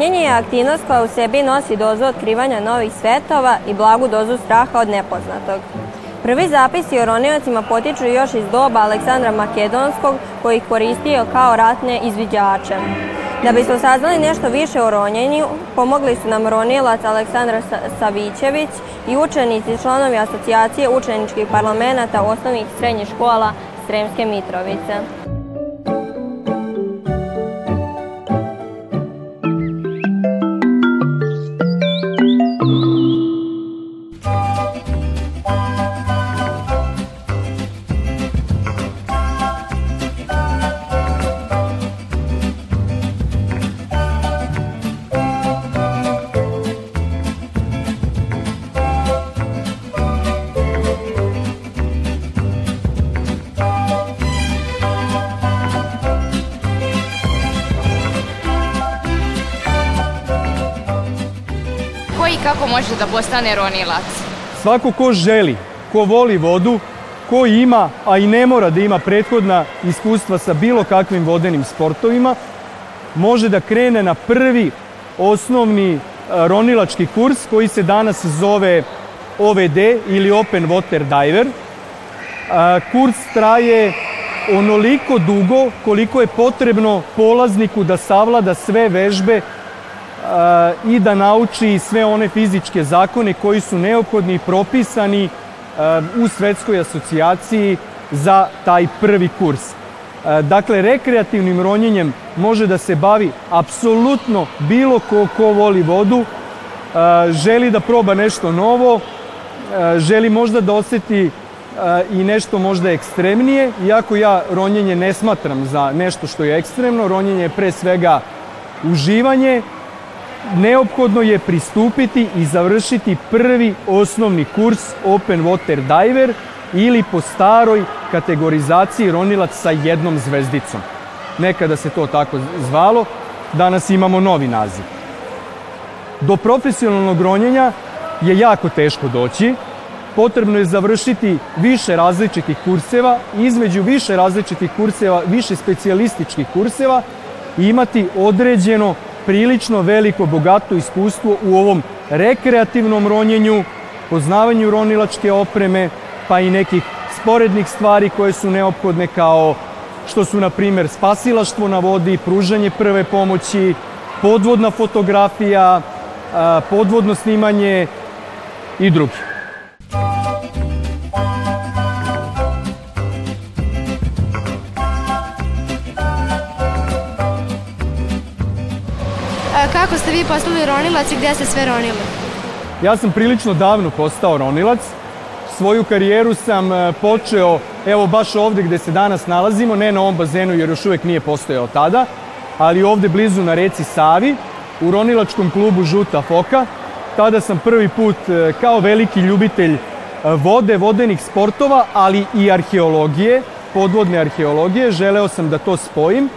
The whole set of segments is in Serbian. Sanjanje je aktivnost koja u sebi nosi dozu otkrivanja novih svetova i blagu dozu straha od nepoznatog. Prvi zapisi o ronijacima potiču još iz doba Aleksandra Makedonskog koji ih koristio kao ratne izviđače. Da bismo saznali nešto više o ronjenju, pomogli su nam ronilac Aleksandra Savićević i učenici članovi asocijacije učeničkih parlamenta osnovnih i srednjih škola Sremske Mitrovice. može da postane ronilac. Svako ko želi, ko voli vodu, ko ima, a i ne mora da ima prethodna iskustva sa bilo kakvim vodenim sportovima, može da krene na prvi osnovni e, ronilački kurs koji se danas zove OVD ili Open Water Diver. E, kurs traje onoliko dugo koliko je potrebno polazniku da savlada sve vežbe i da nauči sve one fizičke zakone koji su neophodni i propisani e, u Svetskoj asocijaciji za taj prvi kurs. E, dakle, rekreativnim ronjenjem može da se bavi apsolutno bilo ko ko voli vodu, e, želi da proba nešto novo, želi možda da oseti i nešto možda ekstremnije, iako ja ronjenje ne smatram za nešto što je ekstremno, ronjenje je pre svega uživanje, neophodno je pristupiti i završiti prvi osnovni kurs Open Water Diver ili po staroj kategorizaciji ronilac sa jednom zvezdicom. Nekada se to tako zvalo, danas imamo novi naziv. Do profesionalnog ronjenja je jako teško doći, potrebno je završiti više različitih kurseva, između više različitih kurseva, više specijalističkih kurseva i imati određeno prilično veliko bogato iskustvo u ovom rekreativnom ronjenju, poznavanju ronilačke opreme, pa i nekih sporednih stvari koje su neophodne kao što su, na primer, spasilaštvo na vodi, pružanje prve pomoći, podvodna fotografija, podvodno snimanje i drugi. kako ste vi postali ronilac i gdje ste sve ronili? Ja sam prilično davno postao ronilac. Svoju karijeru sam e, počeo evo baš ovde gde se danas nalazimo, ne na ovom bazenu jer još uvek nije postojao tada, ali ovde blizu na reci Savi, u ronilačkom klubu Žuta Foka. Tada sam prvi put e, kao veliki ljubitelj e, vode, vodenih sportova, ali i arheologije, podvodne arheologije. Želeo sam da to spojim.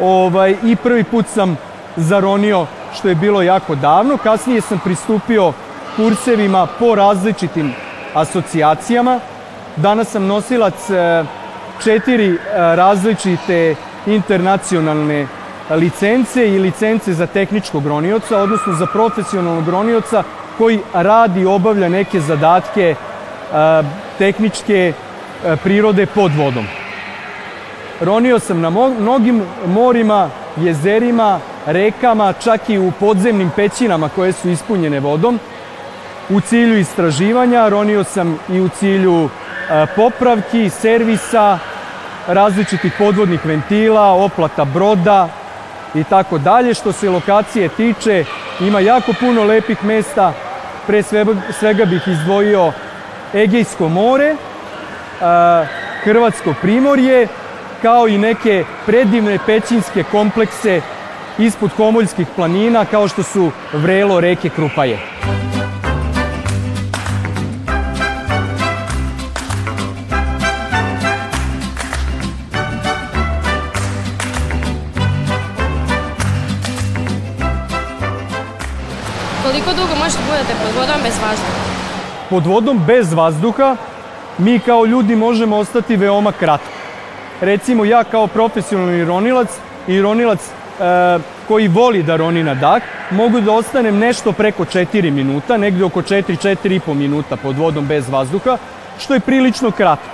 Ovaj, I prvi put sam zaronio, što je bilo jako davno. Kasnije sam pristupio kursevima po različitim asocijacijama. Danas sam nosilac e, četiri e, različite internacionalne licence i licence za tehničkog ronioca, odnosno za profesionalnog ronioca koji radi i obavlja neke zadatke e, tehničke prirode pod vodom. Ronio sam na mnogim morima, jezerima, rekama, čak i u podzemnim pećinama koje su ispunjene vodom. U cilju istraživanja ronio sam i u cilju e, popravki, servisa, različitih podvodnih ventila, oplata broda i tako dalje. Što se lokacije tiče, ima jako puno lepih mesta, pre svega bih izdvojio Egejsko more, e, Hrvatsko primorje, kao i neke predivne pećinske komplekse ispod Homoljskih planina kao što su vrelo reke Krupaje. Koliko dugo možete budete pod vodom bez vazduha? Pod vodom bez vazduha mi kao ljudi možemo ostati veoma kratko. Recimo ja kao profesionalni ironilac, ironilac E, koji voli da roni na dah, mogu da ostanem nešto preko 4 minuta, negde oko 4-4,5 minuta pod vodom bez vazduha, što je prilično kratko.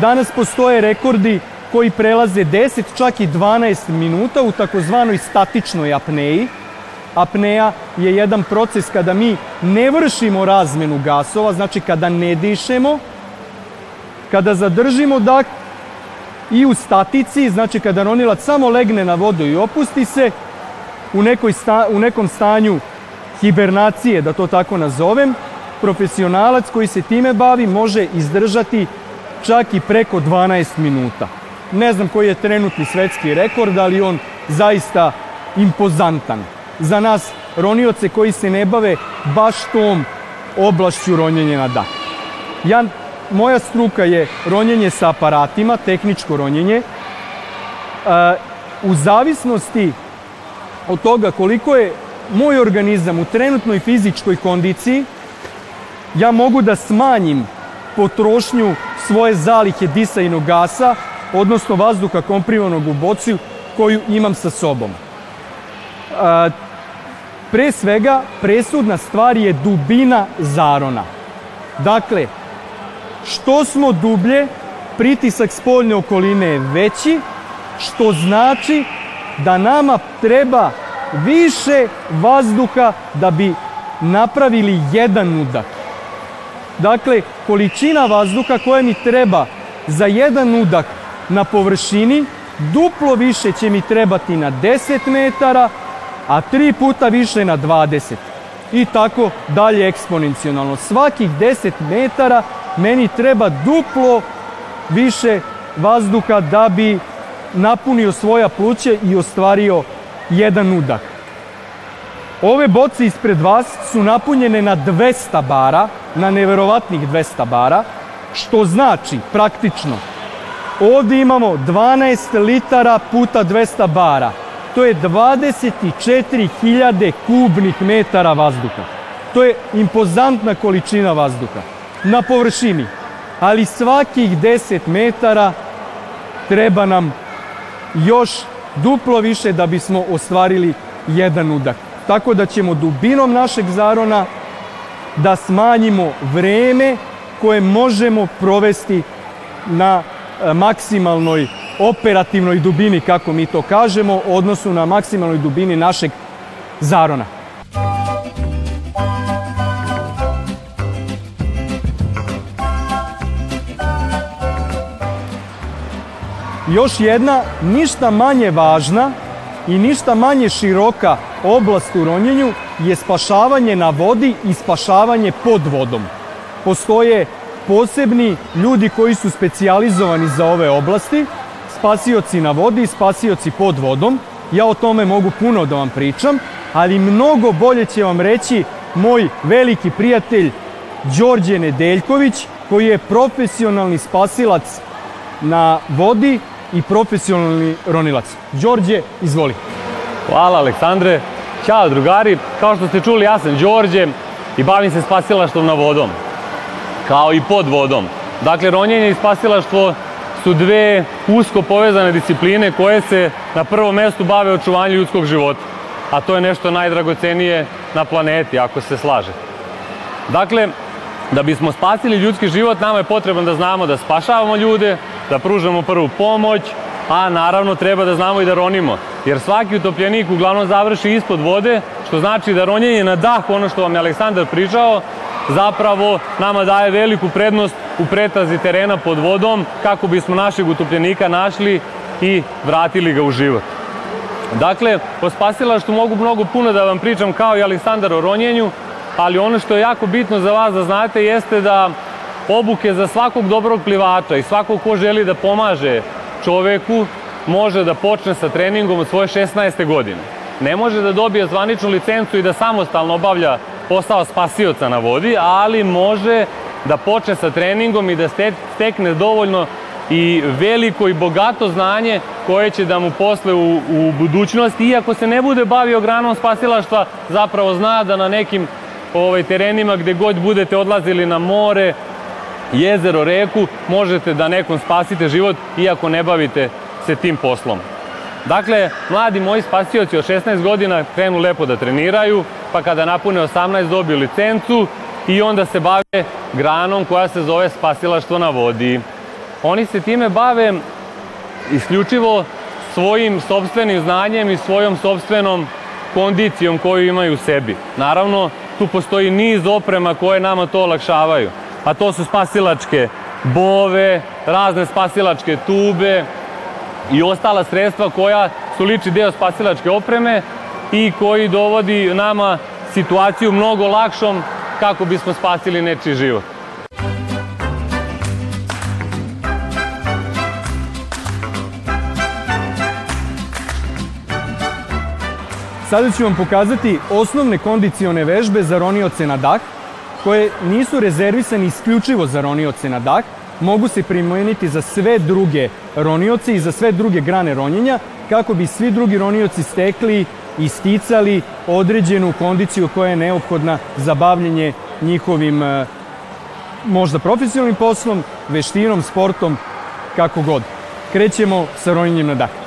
Danas postoje rekordi koji prelaze 10, čak i 12 minuta u takozvanoj statičnoj apneji. Apneja je jedan proces kada mi ne vršimo razmenu gasova, znači kada ne dišemo, kada zadržimo dak i u statici, znači kada ronilac samo legne na vodu i opusti se, u, nekoj sta, u nekom stanju hibernacije, da to tako nazovem, profesionalac koji se time bavi može izdržati čak i preko 12 minuta. Ne znam koji je trenutni svetski rekord, ali on zaista impozantan. Za nas ronioce koji se ne bave baš tom oblašću ronjenja na dak. Ja moja struka je ronjenje sa aparatima, tehničko ronjenje. E, u zavisnosti od toga koliko je moj organizam u trenutnoj fizičkoj kondiciji, ja mogu da smanjim potrošnju svoje zalihe disajnog gasa, odnosno vazduha komprimovanog u boci koju imam sa sobom. E, pre svega, presudna stvar je dubina zarona. Dakle, Što smo dublje, pritisak spoljne okoline je veći, što znači da nama treba više vazduha da bi napravili jedan udak. Dakle, količina vazduha koja mi treba za jedan udak na površini, duplo više će mi trebati na 10 metara, a tri puta više na 20. I tako dalje eksponencijalno. Svakih 10 metara meni treba duplo više vazduha da bi napunio svoja pluće i ostvario jedan udah. Ove boce ispred vas su napunjene na 200 bara, na neverovatnih 200 bara, što znači praktično ovde imamo 12 litara puta 200 bara. To je 24.000 kubnih metara vazduha. To je impozantna količina vazduha na površini. Ali svakih 10 metara treba nam još duplo više da bismo ostvarili jedan udak. Tako da ćemo dubinom našeg zarona da smanjimo vreme koje možemo provesti na e, maksimalnoj operativnoj dubini, kako mi to kažemo, odnosu na maksimalnoj dubini našeg zarona. još jedna ništa manje važna i ništa manje široka oblast u ronjenju je spašavanje na vodi i spašavanje pod vodom. Postoje posebni ljudi koji su specijalizovani za ove oblasti, spasioci na vodi i spasioci pod vodom. Ja o tome mogu puno da vam pričam, ali mnogo bolje će vam reći moj veliki prijatelj Đorđe Nedeljković, koji je profesionalni spasilac na vodi i profesionalni ronilac. Đorđe, izvoli. Hvala Aleksandre. Ćao drugari, kao što ste čuli ja sam Đorđe i bavim se spasilaštvom na vodom, kao i pod vodom. Dakle, ronjenje i spasilaštvo su dve usko povezane discipline koje se na prvom mestu bave očuvanju ljudskog života, a to je nešto najdragocenije na planeti, ako se slažete. Dakle, da bismo spasili ljudski život, nama je potrebno da znamo da spašavamo ljude, da pružamo prvu pomoć, a naravno treba da znamo i da ronimo. Jer svaki utopljenik uglavnom završi ispod vode, što znači da ronjenje na dah, ono što vam je Aleksandar pričao, zapravo nama daje veliku prednost u pretazi terena pod vodom kako bismo našeg utopljenika našli i vratili ga u život. Dakle, o spasilaštu mogu mnogo puno da vam pričam kao i Aleksandar o ronjenju, ali ono što je jako bitno za vas da znate jeste da obuke za svakog dobrog plivača i svakog ko želi da pomaže čoveku može da počne sa treningom od svoje 16. godine. Ne može da dobije zvaničnu licencu i da samostalno obavlja posao spasioca na vodi, ali može da počne sa treningom i da stekne dovoljno i veliko i bogato znanje koje će da mu posle u, u budućnosti, iako se ne bude bavio granom spasilaštva, zapravo zna da na nekim ovaj, terenima gde god budete odlazili na more, jezero, reku, možete da nekom spasite život iako ne bavite se tim poslom. Dakle, mladi moji spasioci od 16 godina krenu lepo da treniraju, pa kada napune 18 dobiju licencu i onda se bave granom koja se zove spasilaštvo na vodi. Oni se time bave isključivo svojim sobstvenim znanjem i svojom sobstvenom kondicijom koju imaju u sebi. Naravno, tu postoji niz oprema koje nama to olakšavaju a to su spasilačke bove, razne spasilačke tube i ostala sredstva koja su liči deo spasilačke opreme i koji dovodi nama situaciju mnogo lakšom kako bismo spasili nečiji život. Sada ću vam pokazati osnovne kondicione vežbe za ronioce na dah, koje nisu rezervisani isključivo za ronioce na dak, mogu se primijeniti za sve druge ronioce i za sve druge grane ronjenja, kako bi svi drugi ronioci stekli i sticali određenu kondiciju koja je neophodna za bavljenje njihovim e, možda profesionalnim poslom, veštinom, sportom, kako god. Krećemo sa ronjenjem na dak.